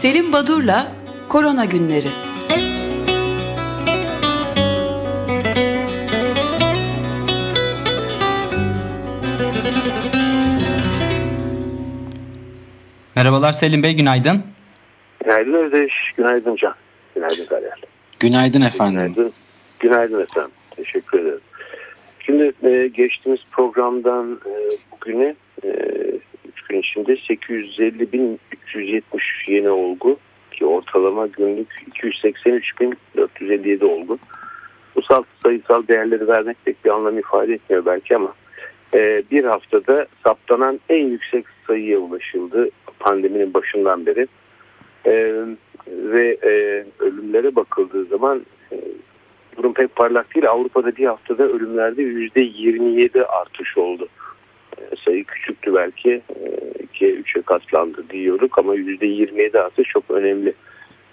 Selim Badur'la Korona Günleri. Merhabalar Selim Bey, günaydın. Günaydın Özdeş, günaydın Can. Günaydın Galer. Günaydın efendim. Günaydın, günaydın efendim. Teşekkür ederim. Şimdi e, geçtiğimiz programdan e, bugüne e, 3 gün içinde 850.370 yeni olgu ki ortalama günlük 283.457 olgu. Bu sayısal değerleri vermek pek bir anlam ifade etmiyor belki ama e, bir haftada saptanan en yüksek sayıya ulaşıldı pandeminin başından beri. E, ve e, ölümlere bakıldığı zaman e, durum pek parlak değil. Avrupa'da bir haftada ölümlerde %27 artış oldu. E, sayı küçüktü belki. E, 3'e katlandı diyorduk ama %27 artış çok önemli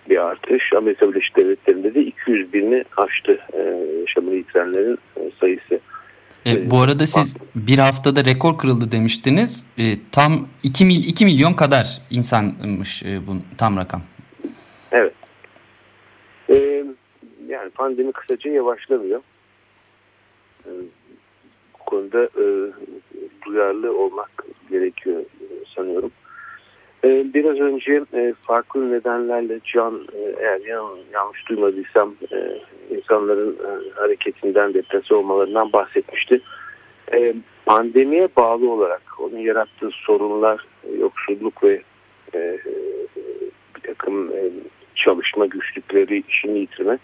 bir artış. Amerika Birleşik Devletleri'nde de 200 bini aştı e, yaşamını yitirenlerin e, sayısı. E, bu arada siz bir haftada rekor kırıldı demiştiniz. E, tam 2, mil, 2 milyon kadar insanmış e, bu tam rakam. Evet. E, yani pandemi kısaca yavaşlamıyor. E, bu konuda e, duyarlı olmak gerekiyor e, sanıyorum. E, biraz önce e, farklı nedenlerle can e, eğer yan, yanlış duymadıysam e, insanların e, hareketinden depresi olmalarından bahsetmişti. E, pandemiye bağlı olarak onun yarattığı sorunlar, yoksulluk ve e, bir takım e, çalışma güçlükleri, işini yitirme.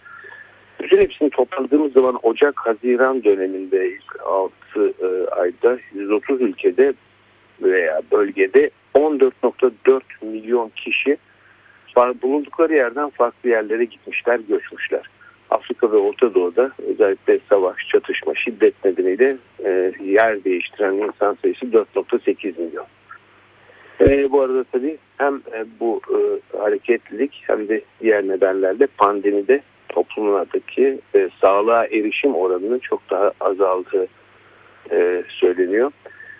Bütün hepsini topladığımız zaman Ocak-Haziran döneminde ilk 6 e, ayda 130 ülkede veya bölgede 14.4 milyon kişi bulundukları yerden farklı yerlere gitmişler, göçmüşler. Afrika ve Orta Doğu'da özellikle savaş, çatışma, şiddet nedeniyle e, yer değiştiren insan sayısı 4.8 milyon. E, bu arada tabii hem e, bu e, hareketlilik hem de diğer nedenlerle pandemide toplumlardaki e, sağlığa erişim oranının çok daha azaldığı e, söyleniyor.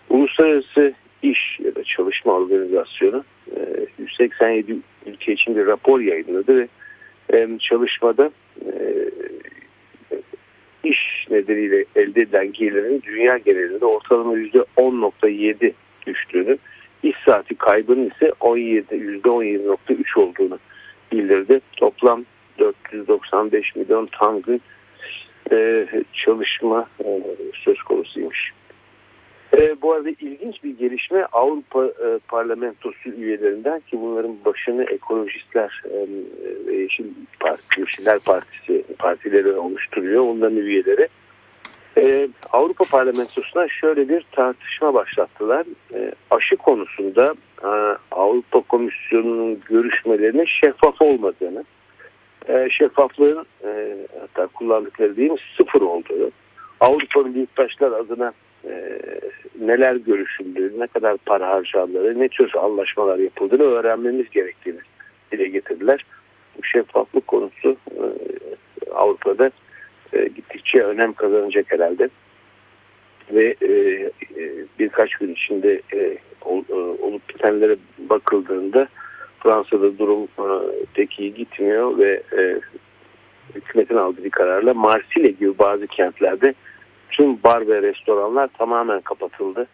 Uluslararası İş ya da Çalışma Organizasyonu e, 187 ülke için bir rapor yayınladı ve e, çalışmada e, iş nedeniyle elde edilen gelirlerin dünya genelinde ortalama %10.7 düştüğünü iş saati kaybının ise 17 %17.3 olduğunu bildirdi. Toplam 495 milyon e, çalışma e, söz konusuymuş. E, bu arada ilginç bir gelişme Avrupa e, Parlamentosu üyelerinden ki bunların başını ekolojistler e, ve Yeşil Parti, Yeşiller Partisi partileri oluşturuyor. Onların üyeleri ee, Avrupa Parlamentosu'na şöyle bir tartışma başlattılar. Ee, aşı konusunda e, Avrupa Komisyonu'nun görüşmelerinin şeffaf olmadığını, e, şeffaflığın e, hatta kullandıkları değil mi sıfır olduğunu, Avrupa'nın yurttaşlar adına e, neler görüşüldüğü, ne kadar para harcandığı, ne tür anlaşmalar yapıldığını öğrenmemiz gerektiğini dile getirdiler. Bu şeffaflık konusu e, Avrupa'da e, gittikçe önem kazanacak herhalde. Ve e, birkaç gün içinde ol, olup bitenlere bakıldığında Fransa'da durum e, pek iyi gitmiyor ve hükümetin aldığı kararla Marsilya gibi bazı kentlerde tüm bar ve restoranlar tamamen kapatıldı.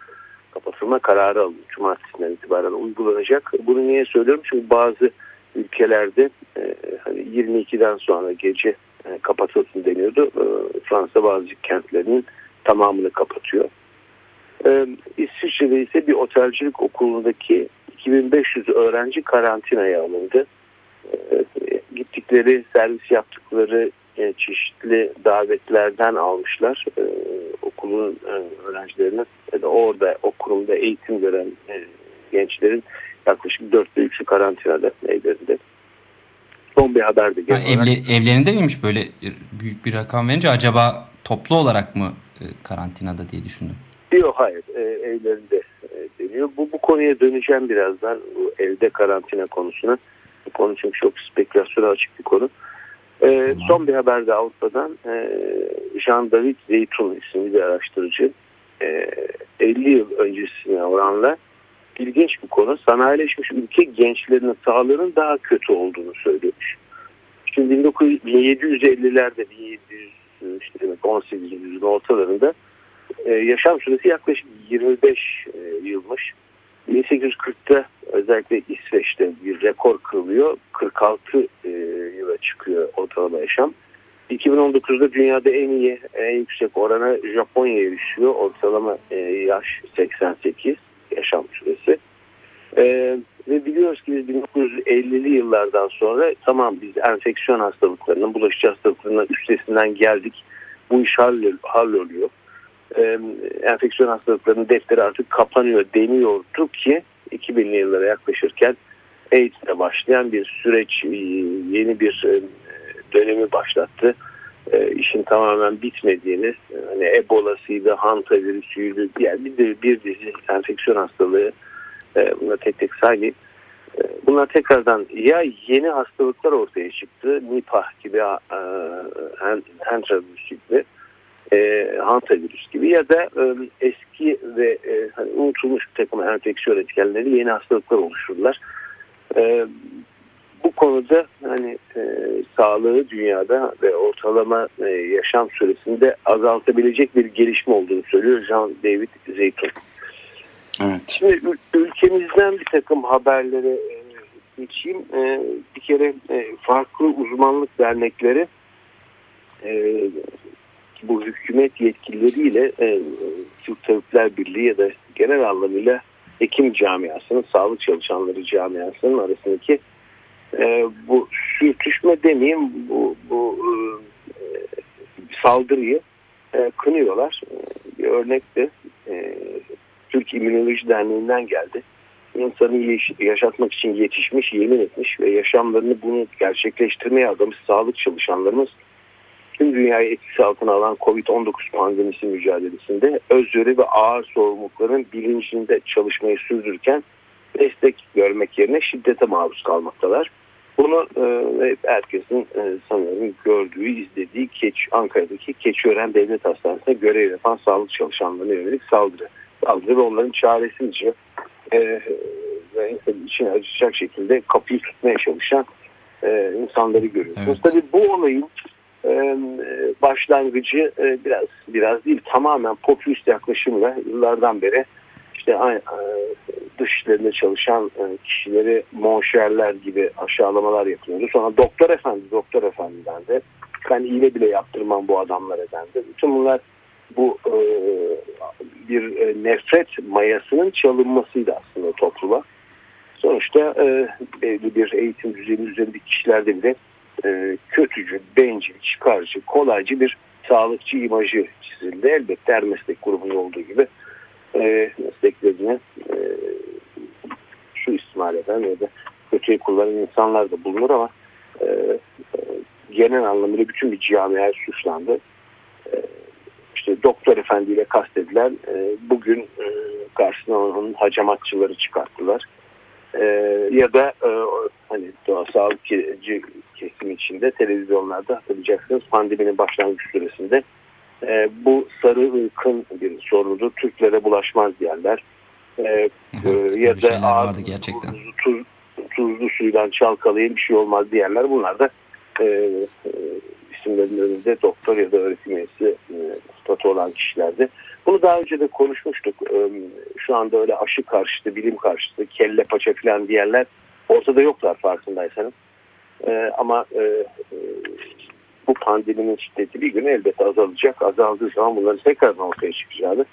Kapatılma kararı alındı. Cumartesinden itibaren uygulanacak. Bunu niye söylüyorum? Çünkü bazı ülkelerde e, hani 22'den sonra gece e, kapatılsın deniyordu. E, Fransa bazı kentlerinin tamamını kapatıyor. E, İsviçre'de ise bir otelcilik okulundaki 2500 öğrenci karantinaya alındı. E, gittikleri, servis yaptıkları e, çeşitli davetlerden almışlar e, okulun e, öğrencilerini ya da orada o kurumda eğitim gören e, gençlerin yaklaşık dörtte üçü karantinada evlerinde. Son bir haber de yani evli, evlerinde miymiş böyle büyük bir rakam verince acaba toplu olarak mı e, karantinada diye düşündüm. Yok hayır e, evlerinde e, deniyor. Bu, bu konuya döneceğim birazdan bu evde karantina konusuna. Bu konu çünkü çok spekülasyona açık bir konu. E, Son bir haber de Avrupa'dan e, Jean-David Zeytun isimli bir araştırıcı e, 50 yıl öncesine oranla ilginç bir konu. Sanayileşmiş ülke gençlerinin sağlığının daha kötü olduğunu söylemiş. Şimdi 1750'lerde 1700 işte demek 18. yüzyılın ortalarında e, yaşam süresi yaklaşık 25 e, yılmış. 1840'ta özellikle İsveç'te bir rekor kırılıyor. 46 e, yıla çıkıyor ortalama yaşam. 2019'da dünyada en iyi, en yüksek orana Japonya erişiyor. Ortalama e, yaş 88 yaşam süresi. E, ve biliyoruz ki biz 1950'li yıllardan sonra tamam biz enfeksiyon hastalıklarının, bulaşıcı hastalıklarının üstesinden geldik. Bu iş halloluyor. E, enfeksiyon hastalıklarının defteri artık kapanıyor deniyordu ki 2000'li yıllara yaklaşırken AIDS'le başlayan bir süreç e, yeni bir e, dönemi başlattı. E, işin tamamen bitmediğini, hani Ebola'sıydı, Hanta virüsüydü, yani bir, de, bir dizi enfeksiyon hastalığı e, bunlar tek tek saymayayım. E, bunlar tekrardan ya yeni hastalıklar ortaya çıktı, Nipah gibi, e, Hantavirüs gibi, e, Hantavirüs gibi ya da e, eski ve e, hani unutulmuş bir takım enfeksiyon etkenleri yeni hastalıklar oluşturdular. E, bu konuda hani e, sağlığı dünyada ve ortalama e, yaşam süresinde azaltabilecek bir gelişme olduğunu söylüyor Jean David Zeytun. Evet. Şimdi ülkemizden bir takım haberlere e, geçeyim. E, bir kere e, farklı uzmanlık dernekleri e, bu hükümet yetkilileriyle e, Türk Tabipler Birliği ya da genel anlamıyla hekim camiasının, sağlık çalışanları camiasının arasındaki e, bu sürtüşme demeyeyim bu, bu e, saldırıyı e, kınıyorlar. E, bir örnek de e, Türk İmmünoloji Derneği'nden geldi. İnsanı yaşatmak için yetişmiş, yemin etmiş ve yaşamlarını bunu gerçekleştirmeye adamış sağlık çalışanlarımız tüm dünyayı etkisi altına alan COVID-19 pandemisi mücadelesinde özveri ve ağır sorumlulukların bilincinde çalışmayı sürdürürken destek görmek yerine şiddete maruz kalmaktalar. Bunu e, herkesin e, sanıyorum gördüğü, izlediği Keç, Ankara'daki Keçiören Devlet Hastanesi'ne görev yapan sağlık çalışanlarına yönelik saldırı. Saldırı ve onların çaresizce e, ve insanın içine acıcak şekilde kapıyı tutmaya çalışan e, insanları görüyorsunuz. Evet. Tabii bu olayın başlangıcı e, biraz biraz değil tamamen popülist yaklaşımla yıllardan beri işte e, dış çalışan e, kişileri monşerler gibi aşağılamalar yapıyordu. Sonra doktor efendi, doktor efendiden de ben iğne bile yaptırmam bu adamlara dendi. Bütün bunlar bu bir nefret mayasının çalınmasıydı aslında topluma. Sonuçta belli bir eğitim düzeyinin üzerindeki kişilerde bile kötücü, bencil, çıkarcı, kolaycı bir sağlıkçı imajı çizildi. Elbette her meslek grubunda olduğu gibi e, mesleklerini e, su istimal eden ya da kötüye kullanan insanlar da bulunur ama e, e, genel anlamıyla bütün bir camiaya suçlandı. E, işte doktor efendiyle kastedilen e, bugün e, karşısına onun hacamatçıları çıkarttılar. E, ya da e, hani doğa sağlık kesim içinde televizyonlarda hatırlayacaksınız pandeminin başlangıç süresinde e, bu sarı ırkın bir sorunudur. Türklere bulaşmaz diyenler. E, evet, e, ya da ağır gerçekten. Tuz, tuzlu suydan çalkalayın bir şey olmaz diyenler. Bunlar da e, e, isimlerinin önünde doktor ya da öğretim üyesi e, statü olan kişilerdi. Bunu daha önce de konuşmuştuk. E, şu anda öyle aşı karşıtı, bilim karşıtı, kelle paça falan diyenler ortada yoklar farkındaysanız. E, ama e bu pandeminin şiddeti bir gün elbette azalacak. Azaldığı zaman bunların tekrardan ortaya çıkacağını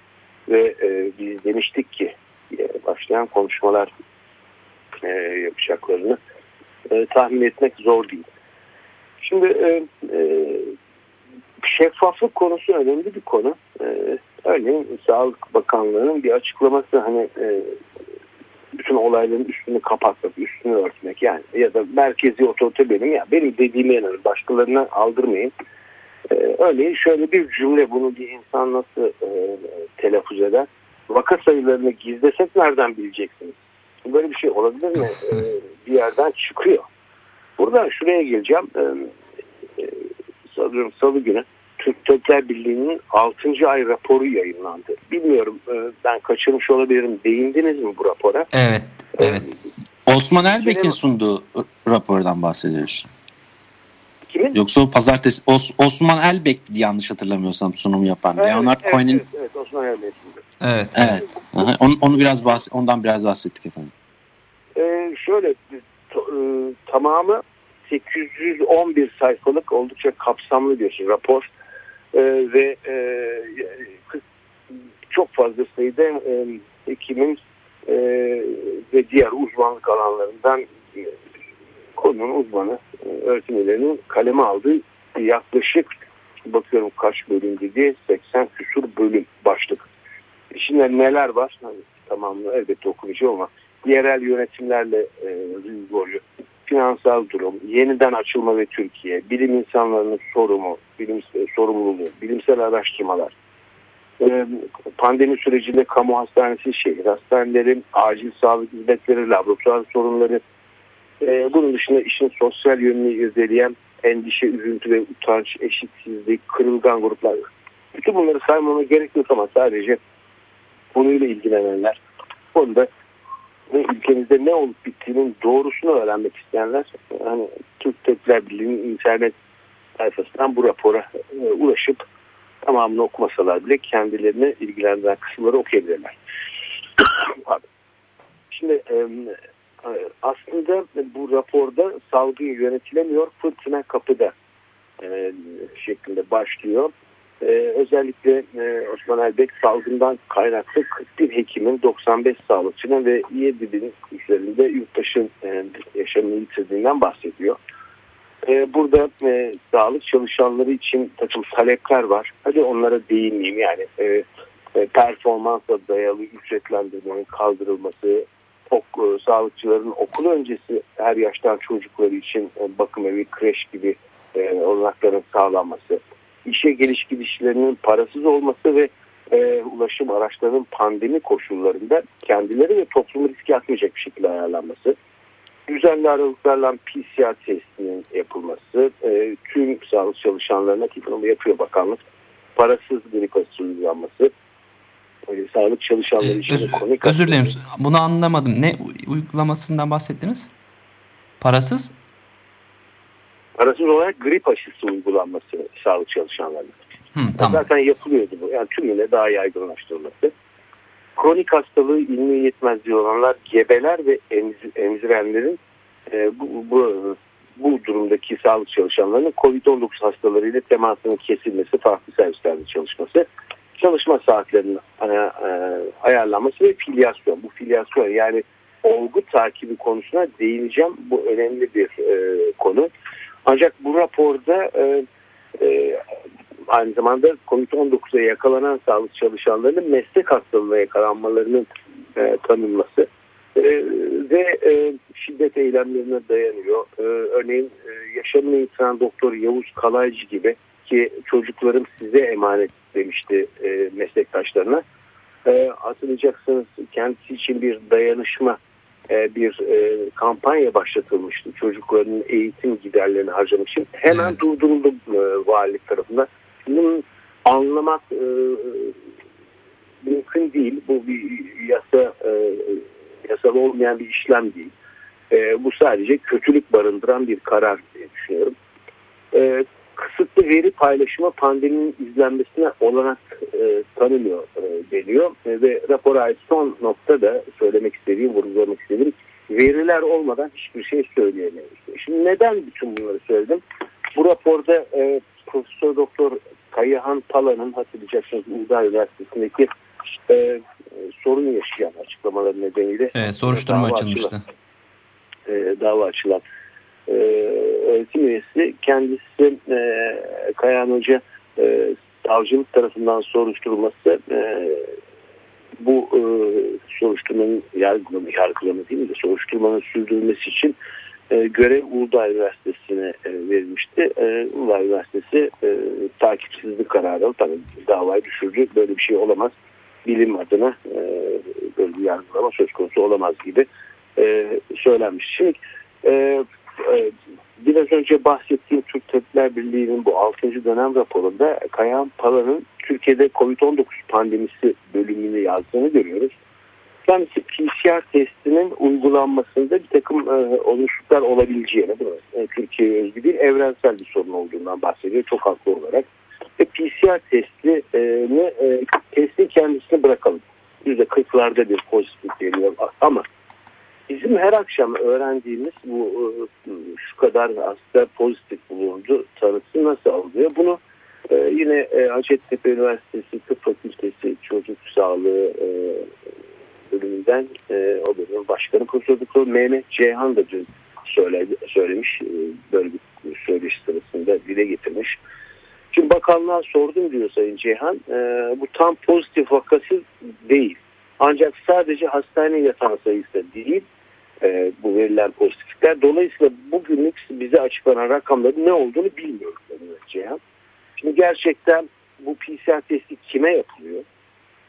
ve e, biz demiştik ki e, başlayan konuşmalar e, yapacaklarını e, tahmin etmek zor değil. Şimdi e, e, şeffaflık konusu önemli bir konu. E, örneğin Sağlık Bakanlığı'nın bir açıklaması hani e, bütün olayların üstünü kapatmak, üstünü örtmek yani ya da merkezi otorite benim ya benim dediğime inanın başkalarına aldırmayın. Ee, örneğin şöyle bir cümle bunu bir insan nasıl e, telaffuz eder? Vaka sayılarını gizlesek nereden bileceksiniz? Böyle bir şey olabilir mi? Ee, bir yerden çıkıyor. Buradan şuraya geleceğim. Ee, e, sanıyorum salı günü Tabipler Birliği'nin 6. ay raporu yayınlandı. Bilmiyorum e, ben kaçırmış olabilirim. Değindiniz mi bu rapora? Evet, evet. Osman Elbek'in sunduğu rapordan bahsediyoruz. Kimin? Yoksa o pazartesi Os, Osman Elbek yanlış hatırlamıyorsam sunum yapan. Evet, Leonard evet, Cohen'in evet, evet, Osman Elbek'in. Evet. Evet. Aha, onu, onu biraz bahs ondan biraz bahsettik efendim. Ee, şöyle e, tamamı 811 sayfalık oldukça kapsamlı bir rapor Ee, ve e, çok fazla sayıda e, hekimin e, ve diğer uzmanlık alanlarından e, konunun uzmanı e, öğretim kaleme aldığı yaklaşık bakıyorum kaç bölüm dedi 80 küsur bölüm başlık. İçinde neler var? Hani, tamamını elbette okuyacağım ama yerel yönetimlerle e, rolü, finansal durum, yeniden açılma ve Türkiye, bilim insanlarının sorumu, bilim sorumluluğu, bilimsel araştırmalar, e, pandemi sürecinde kamu hastanesi, şehir hastaneleri, acil sağlık hizmetleri, laboratuvar sorunları, e, bunun dışında işin sosyal yönünü irdeleyen endişe, üzüntü ve utanç, eşitsizlik, kırılgan gruplar. Bütün bunları saymama gerek yok ama sadece konuyla ilgilenenler, konuda ve ülkemizde ne olup bittiğinin doğrusunu öğrenmek isteyenler hani Türk Tabipler Birliği'nin internet sayfasından bu rapora e, ulaşıp tamamını okumasalar bile kendilerini ilgilendiren kısımları okuyabilirler. Şimdi e, aslında bu raporda salgı yönetilemiyor fırtına kapıda e, şeklinde başlıyor. Ee, özellikle e, Osman Elbek salgından kaynaklı 41 hekimin 95 sağlıkçının ve 7 bin üzerinde yurttaşın e, yaşamını yitirdiğinden bahsediyor. E, burada e, sağlık çalışanları için takım talepler var. Hadi onlara değinmeyeyim yani e, e, performansa dayalı ücretlendirmenin kaldırılması, ok, e, sağlıkçıların okul öncesi her yaştan çocukları için e, bakım evi, kreş gibi e, olanakların sağlanması, işe geliş gidişlerinin parasız olması ve e, ulaşım araçlarının pandemi koşullarında kendileri ve toplumu riske atmayacak bir şekilde ayarlanması, düzenli aralıklarla PCR testinin yapılması, e, tüm sağlık çalışanlarına ki bunu yapıyor bakanlık, parasız aşısı uygulanması, e, sağlık çalışanları için Öz, kronik Özür dilerim. Bunu anlamadım. Ne uygulamasından bahsettiniz? Parasız? Parasız olarak grip aşısı uygulanması sağlık çalışanlarına. Hı, tamam. Zaten yapılıyordu bu. Yani tümüyle daha yaygınlaştırılması. Kronik hastalığı ilmi yetmezliği olanlar gebeler ve emzirenlerin e, bu, bu, bu durumdaki sağlık çalışanlarının COVID-19 hastalarıyla temasının kesilmesi, farklı servislerde çalışması, çalışma saatlerinin e, e, ayarlanması ve filyasyon. Bu filyasyon yani olgu takibi konusuna değineceğim. Bu önemli bir e, konu. Ancak bu raporda e, e, aynı zamanda COVID-19'a yakalanan sağlık çalışanlarının meslek hastalığına yakalanmalarının e, tanınması e, ve e, şiddet eylemlerine dayanıyor. E, örneğin e, yaşamını yitiren doktor Yavuz Kalaycı gibi ki çocuklarım size emanet demişti e, meslektaşlarına. E, hatırlayacaksınız kendisi için bir dayanışma bir e, kampanya başlatılmıştı çocukların eğitim giderlerini harcamak için. Hemen evet. durduruldu e, valilik tarafından. Bunu anlamak e, mümkün değil. Bu bir yasa e, yasal olmayan bir işlem değil. E, bu sadece kötülük barındıran bir karar diye düşünüyorum. E, kısıtlı veri paylaşımı pandeminin izlenmesine olanak e, tanımıyor e, deniyor. E, ve rapora ait son nokta da söylemek istediğim, vurgulamak istediğim veriler olmadan hiçbir şey söyleyemeyiz. Şimdi neden bütün bunları söyledim? Bu raporda e, Profesör Doktor Kayıhan Pala'nın hatırlayacaksınız Uludağ Üniversitesi'ndeki e, sorun yaşayan açıklamaları nedeniyle evet, soruşturma açılmıştı. Açılan, e, dava açılan e, öğretim üyesi kendisi e, Kayan Hoca e, savcılık tarafından soruşturulması e, bu e, soruşturmanın yargılama, yargılama değil mi de soruşturmanın sürdürülmesi için e, görev Uludağ Üniversitesi'ne e, verilmişti. E, Uludağ Üniversitesi e, takipsizlik kararı tabii davayı düşürdü. Böyle bir şey olamaz. Bilim adına e, böyle bir yargılama söz konusu olamaz gibi e, söylenmiş. Şimdi e, biraz önce bahsettiğim Türk Tabipler Birliği'nin bu 6. dönem raporunda Kayan Pala'nın Türkiye'de COVID-19 pandemisi bölümünü yazdığını görüyoruz. Kendisi PCR testinin uygulanmasında bir takım e, oluşluklar olabileceğini? E, Türkiye'ye özgü değil, evrensel bir sorun olduğundan bahsediyor çok haklı olarak. Ve PCR testini, e, testin kendisini bırakalım. %40'larda bir pozitif geliyor ama bizim her akşam öğrendiğimiz bu e, şu kadar hasta pozitif bulundu tanısı nasıl alınıyor? Bunu e, yine e, Hacettepe Üniversitesi Tıp Fakültesi Çocuk Sağlığı bölümünden o bölümün başkanı Profesör Doktor Mehmet Ceyhan da dün söyledi, söylemiş böyle bir söyleşi sırasında dile getirmiş. Şimdi bakanlığa sordum diyor Sayın Ceyhan bu tam pozitif vakası değil. Ancak sadece hastane yatağı sayısı değil e, bu verilen pozitiflikler. Dolayısıyla bugünlük bize açıklanan rakamların ne olduğunu bilmiyoruz. Ceyhan. Şimdi gerçekten bu PCR testi kime yapılıyor?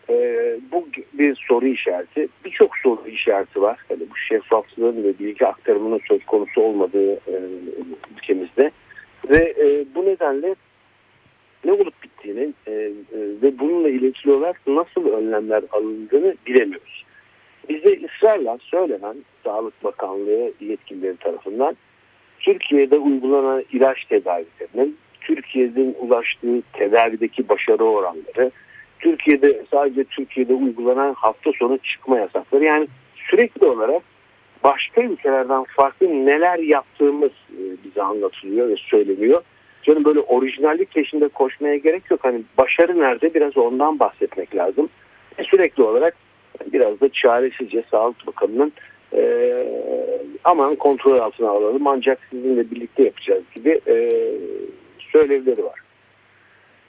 Ee, bu bir soru işareti. Birçok soru işareti var. Yani bu şeffaflığın ve bilgi aktarımının söz konusu olmadığı e, ülkemizde. Ve e, bu nedenle ne olup bittiğini e, e, ve bununla ilgili olarak nasıl önlemler alındığını bilemiyoruz. Bize ısrarla söylenen Sağlık Bakanlığı yetkilileri tarafından Türkiye'de uygulanan ilaç tedavilerinin Türkiye'nin ulaştığı tedavideki başarı oranları, Türkiye'de sadece Türkiye'de uygulanan hafta sonu çıkma yasakları yani sürekli olarak başka ülkelerden farklı neler yaptığımız e, bize anlatılıyor ve söyleniyor. Canım böyle orijinallik peşinde koşmaya gerek yok. Hani başarı nerede biraz ondan bahsetmek lazım. Sürekli olarak biraz da çaresizce Sağlık Bakanı'nın e, aman kontrol altına alalım ancak sizinle birlikte yapacağız gibi e, söylevleri var.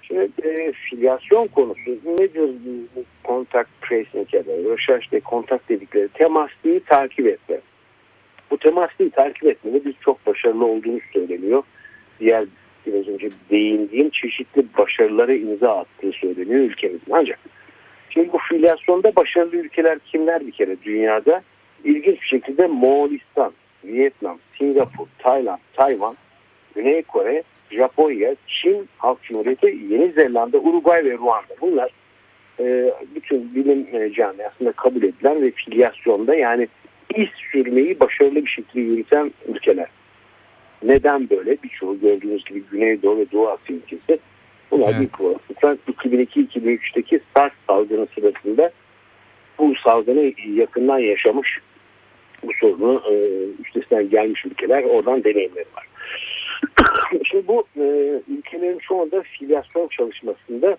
Şimdi e, filyasyon konusu nedir kontak tracing ya da research ve kontak dedikleri temaslıyı takip etme. Bu temaslıyı takip etmede biz çok başarılı olduğunu söyleniyor. Diğer biraz önce değindiğim çeşitli başarılara imza attığı söyleniyor ülkemizin. Ancak şimdi bu filyasyonda başarılı ülkeler kimler bir kere dünyada? İlginç bir şekilde Moğolistan, Vietnam, Singapur, Tayland, Tayvan, Güney Kore Japonya, Çin Halk Cumhuriyeti, Yeni Zelanda, Uruguay ve Ruanda. Bunlar e, bütün bilim e, camiasında kabul edilen ve filyasyonda yani iz sürmeyi başarılı bir şekilde yürüten ülkeler. Neden böyle? Birçoğu gördüğünüz gibi Güneydoğu ve Doğu Asya ülkesi. Bunlar evet. büyük olasılıkla 2002-2003'teki SARS salgını sırasında bu salgını yakından yaşamış bu sorunu e, üstesinden gelmiş ülkeler oradan deneyimleri var. Şimdi bu e, ülkelerin çoğunda filyasyon çalışmasında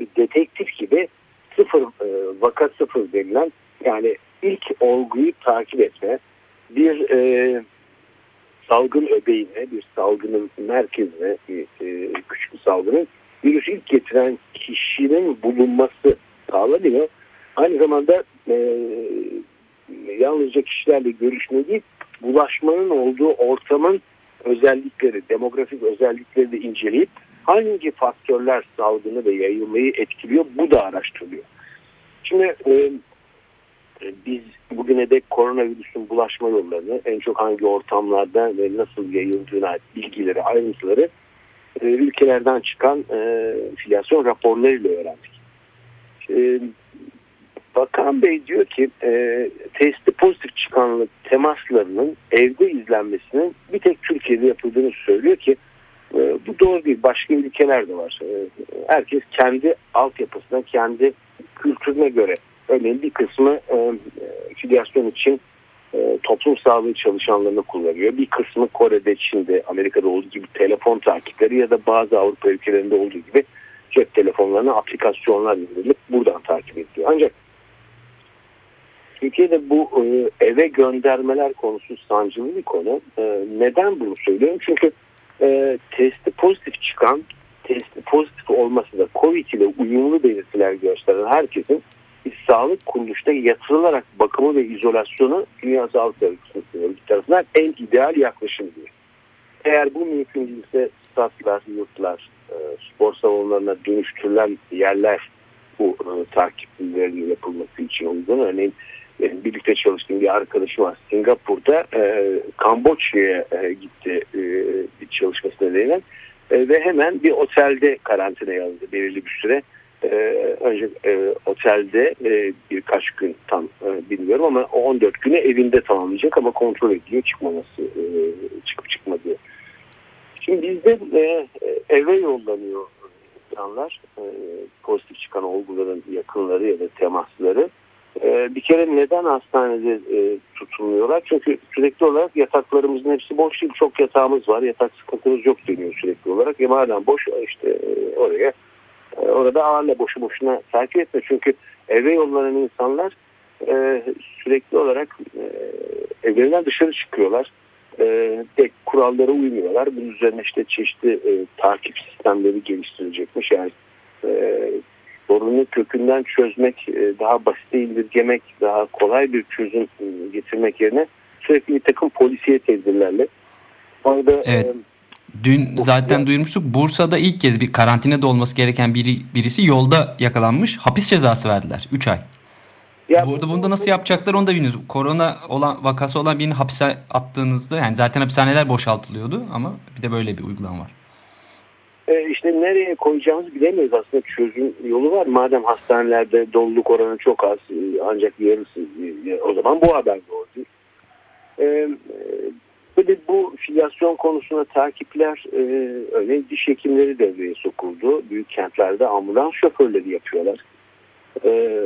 bir detektif gibi sıfır e, vaka sıfır denilen yani ilk olguyu takip etme bir e, salgın öbeğine bir salgının merkezine bir, e, küçük bir salgının virüs ilk getiren kişinin bulunması sağlanıyor. Aynı zamanda e, yalnızca kişilerle görüşme değil bulaşmanın olduğu ortamın özellikleri, demografik özellikleri de inceleyip hangi faktörler salgını ve yayılmayı etkiliyor bu da araştırılıyor. Şimdi e, biz bugüne dek koronavirüsün bulaşma yollarını en çok hangi ortamlarda ve nasıl yayıldığına bilgileri, ayrıntıları e, ülkelerden çıkan e, filyasyon raporlarıyla öğrendik. E, Bakan Bey diyor ki e, testi pozitif çıkan temaslarının evde izlenmesinin bir tek Türkiye'de yapıldığını söylüyor ki e, bu doğru değil. Başka ülkelerde var. E, herkes kendi altyapısına, kendi kültürüne göre örneğin bir kısmı e, filyasyon için e, toplum sağlığı çalışanlarını kullanıyor. Bir kısmı Kore'de, Çin'de, Amerika'da olduğu gibi telefon takipleri ya da bazı Avrupa ülkelerinde olduğu gibi cep telefonlarına aplikasyonlar indirilip buradan takip ediyor. Ancak Türkiye'de bu e, eve göndermeler konusu sancılı bir konu. E, neden bunu söylüyorum? Çünkü e, testi pozitif çıkan, testi pozitif olması da COVID ile uyumlu belirtiler gösteren herkesin sağlık kuruluşta yatırılarak bakımı ve izolasyonu Dünya Sağlık Örgütü tarafından en ideal yaklaşım diyor. Eğer bu mümkün değilse statlar, yurtlar, e, spor salonlarına dönüştürülen yerler bu e, takiplerin yapılması için uygun. Örneğin benim birlikte çalıştığım bir arkadaşım var Singapur'da e, Kamboçya'ya e, gitti e, bir çalışması nedeniyle e, ve hemen bir otelde karantina yazdı belirli bir süre. E, önce e, otelde e, birkaç gün tam e, bilmiyorum ama o 14 günü evinde tamamlayacak ama kontrol ediyor çıkmaması e, çıkıp çıkmadığı. Şimdi bizde e, eve yollanıyor insanlar e, pozitif çıkan olguların yakınları ya da temasları. E, bir kere neden hastanede e, tutulmuyorlar? Çünkü sürekli olarak yataklarımızın hepsi boş değil. Çok yatağımız var. Yatak sıkıntımız yok deniyor sürekli olarak. E madem boş işte e, oraya e, orada ağırla boşu boşuna takip etme. Çünkü eve yollanan insanlar e, sürekli olarak e, evlerinden dışarı çıkıyorlar. E, pek kurallara uymuyorlar. Bunun üzerine işte çeşitli e, takip sistemleri geliştirecekmiş. Yani e, sorunu kökünden çözmek, e, daha basit indirgemek, daha kolay bir çözüm e, getirmek yerine sürekli bir takım polisiye tedbirlerle. Orada, evet. E, Dün zaten duyurmuştuk. Bursa'da ilk kez bir karantinada olması gereken biri, birisi yolda yakalanmış. Hapis cezası verdiler. 3 ay. Ya, bu arada bunda nasıl yapacaklar onu da bilmiyoruz. Korona olan vakası olan birini hapise attığınızda yani zaten hapishaneler boşaltılıyordu ama bir de böyle bir uygulama var. E, işte nereye koyacağımızı bilemiyoruz aslında çözüm yolu var. Madem hastanelerde doluluk oranı çok az e, ancak yarısı e, o zaman bu haber doğru. E, böyle bu filyasyon konusunda takipler e, örneğin diş hekimleri devreye sokuldu. Büyük kentlerde ambulans şoförleri yapıyorlar. E,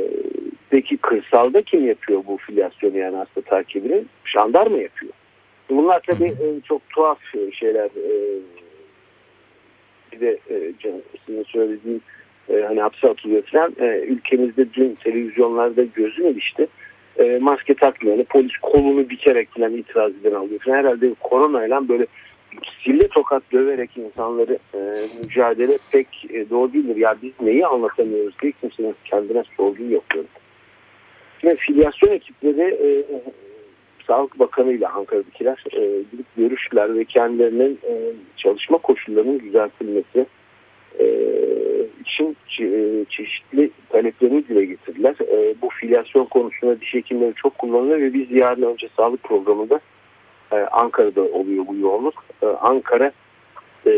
peki kırsalda kim yapıyor bu filyasyonu yani hasta takibini? Jandarma yapıyor. Bunlar tabii e, çok tuhaf şeyler. E, bir de e, sizin söylediğim e, hani hapse atılıyor falan. E, ülkemizde dün televizyonlarda gözüm ilişti. E, maske takmıyor. Yani polis kolunu bikerek falan itiraz eden alıyor falan. Herhalde koronayla böyle sille tokat döverek insanları e, mücadele pek e, doğru değildir. Ya biz neyi anlatamıyoruz diye kimsenin kendine sorduğu yok. Şimdi filyasyon ekipleri e, Sağlık Bakanı ile Ankara'dakiler e, gidip görüştüler ve kendilerinin e, çalışma koşullarının düzeltilmesi e, için e, çeşitli taleplerini dile getirdiler. E, bu filyasyon konusunda diş hekimleri çok kullanılıyor ve biz yarın önce sağlık programında e, Ankara'da oluyor bu yoğunluk. E, Ankara e,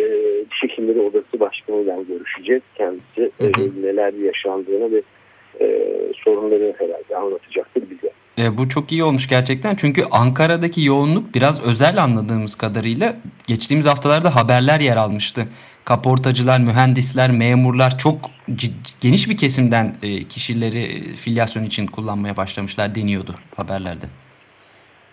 diş hekimleri odası başkanıyla görüşeceğiz. Kendisi e, neler yaşandığını ve e, sorunları herhalde anlatacaktır bize. E, bu çok iyi olmuş gerçekten. Çünkü Ankara'daki yoğunluk biraz özel anladığımız kadarıyla geçtiğimiz haftalarda haberler yer almıştı. Kaportacılar, mühendisler, memurlar çok geniş bir kesimden e, kişileri filyasyon için kullanmaya başlamışlar deniyordu haberlerde.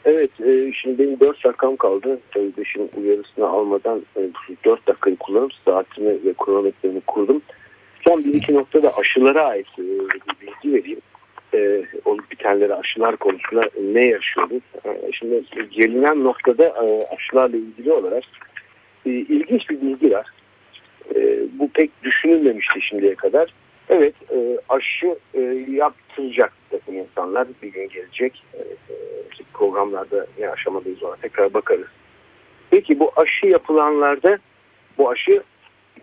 Evet, e, şimdi benim 4 dakikam kaldı. Sözleşin uyarısını almadan e, 4 dakikayı kullanıp saatimi ve kronometremi kurdum. Son bir iki noktada aşılara ait e, bir bilgi vereyim e, olup bitenleri aşılar konusunda ne yaşıyoruz? Şimdi gelinen noktada aşılarla ilgili olarak ilginç bir bilgi var. E, bu pek düşünülmemişti şimdiye kadar. Evet e, aşı e, yaptıracak takım insanlar bir gün gelecek. E, e, programlarda ne aşamadayız ona tekrar bakarız. Peki bu aşı yapılanlarda bu aşı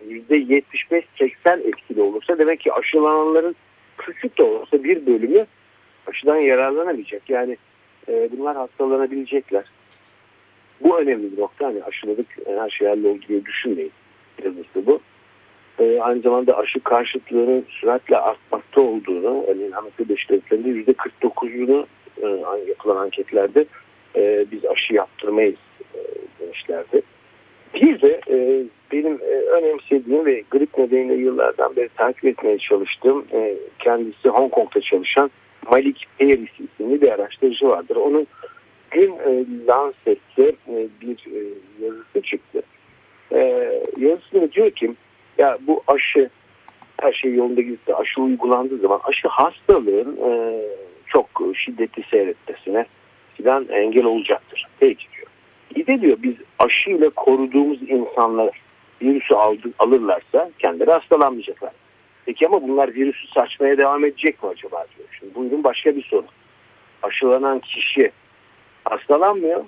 %75-80 etkili olursa demek ki aşılananların küçük de olsa bir bölümü aşıdan yararlanamayacak. Yani e, bunlar hastalanabilecekler. Bu önemli bir nokta. Hani aşıladık her şey halloldu diye düşünmeyin. Yazısı bu. E, aynı zamanda aşı karşıtlığının süratle artmakta olduğunu, örneğin Amerika Birleşik Devletleri'nde %49'unu e, yapılan anketlerde e, biz aşı yaptırmayız e, demişlerdi. Bir de e, benim e, önemsediğim ve grip nedeniyle yıllardan beri takip etmeye çalıştığım e, kendisi Hong Kong'da çalışan Malik Paris isimli bir araştırıcı vardır. Onun gün e, Lancet'te e, bir e, yazısı çıktı. E, yazısında diyor ki ya bu aşı her şey yolunda gitti. Aşı uygulandığı zaman aşı hastalığın e, çok şiddetli seyretmesine filan engel olacaktır. Peki diyor. İyi de diyor biz aşıyla koruduğumuz insanlar virüsü aldı, alırlarsa kendileri hastalanmayacaklar. Peki ama bunlar virüsü saçmaya devam edecek mi acaba diyor. Şimdi buyurun başka bir soru. Aşılanan kişi hastalanmıyor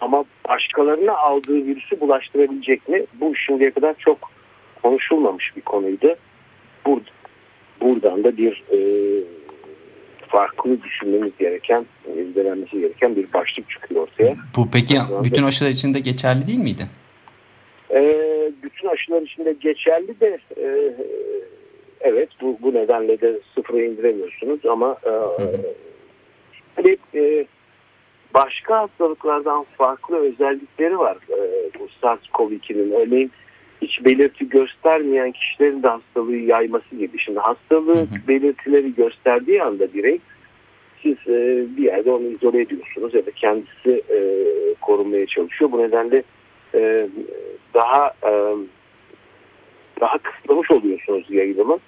ama başkalarına aldığı virüsü bulaştırabilecek mi? Bu şimdiye kadar çok konuşulmamış bir konuydu. Burada, buradan da bir e, farklı düşünmemiz gereken, izlenmesi gereken bir başlık çıkıyor ortaya. Bu peki bütün aşılar için de geçerli değil miydi? E, bütün aşılar için de geçerli de e, evet bu, bu nedenle de sıfıra indiremiyorsunuz ama e, hani, e, başka hastalıklardan farklı özellikleri var e, bu SARS-CoV-2'nin. Örneğin hiç belirti göstermeyen kişilerin de hastalığı yayması gibi. Şimdi hastalığı hı hı. belirtileri gösterdiği anda birey siz e, bir yerde onu izole ediyorsunuz ya da kendisi e, korunmaya çalışıyor. Bu nedenle e, daha e, daha kısıtlamış oluyorsunuz yayılımı.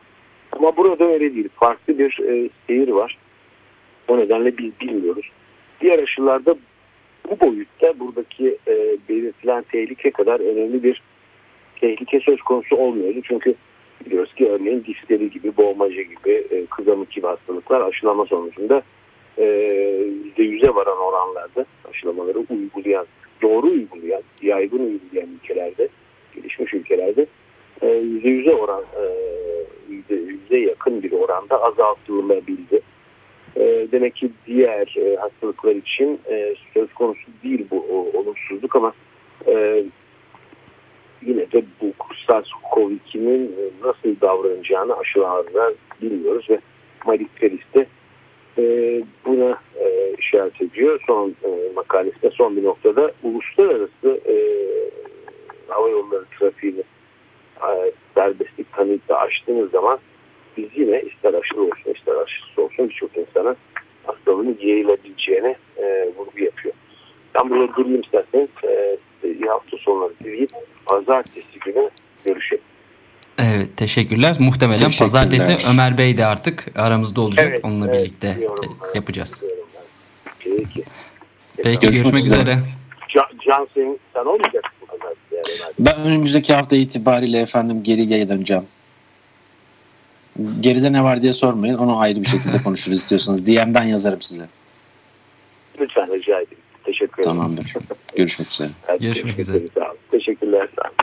Ama burada öyle değil. Farklı bir e, seyir var. O nedenle biz bilmiyoruz. Diğer aşılarda bu boyutta buradaki e, belirtilen tehlike kadar önemli bir tehlike söz konusu olmuyordu. Çünkü biliyoruz ki örneğin difteri gibi, boğmaca gibi, e, kızamık gibi hastalıklar aşılama sonucunda e, %100'e varan oranlarda aşılamaları uygulayan, doğru uygulayan, yaygın uygulayan ülkelerde, gelişmiş ülkelerde e, %100'e oran, e, %100'e yakın bir oranda azaltılabildi. E, demek ki diğer e, hastalıklar için e, söz konusu değil bu olumsuzluk ama yine de bu SARS-CoV-2'nin e, nasıl davranacağını aşılarla bilmiyoruz ve Malik Peris de buna işaret ediyor. Son makalesinde son bir noktada uluslararası hava yolları trafiğini e, serbestlik tanıyıp açtığınız zaman biz yine ister aşırı olsun ister aşısız olsun birçok insana hastalığın yayılabileceğine e, vurgu yapıyor. Ben burada durayım isterseniz e, hafta sonları dileyip pazartesi günü görüşelim. Evet teşekkürler. Muhtemelen teşekkürler. pazartesi Ömer Bey de artık aramızda olacak. Evet, Onunla evet, birlikte diyorum, yapacağız. Peki. Peki görüşmek, görüşmek üzere. Can, Can sen, sen olmayacaksın pazartesi. Ben önümüzdeki hafta itibariyle efendim geri döneceğim. Geride ne var diye sormayın. Onu ayrı bir şekilde konuşuruz istiyorsanız. DM'den yazarım size. Lütfen rica ederim. Teşekkür ederim. Tamamdır. Görüşmek üzere. Evet, görüşmek üzere. Sağ olun. Teşekkürler. Sağ olun.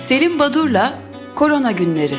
Selim Badur'la Korona Günleri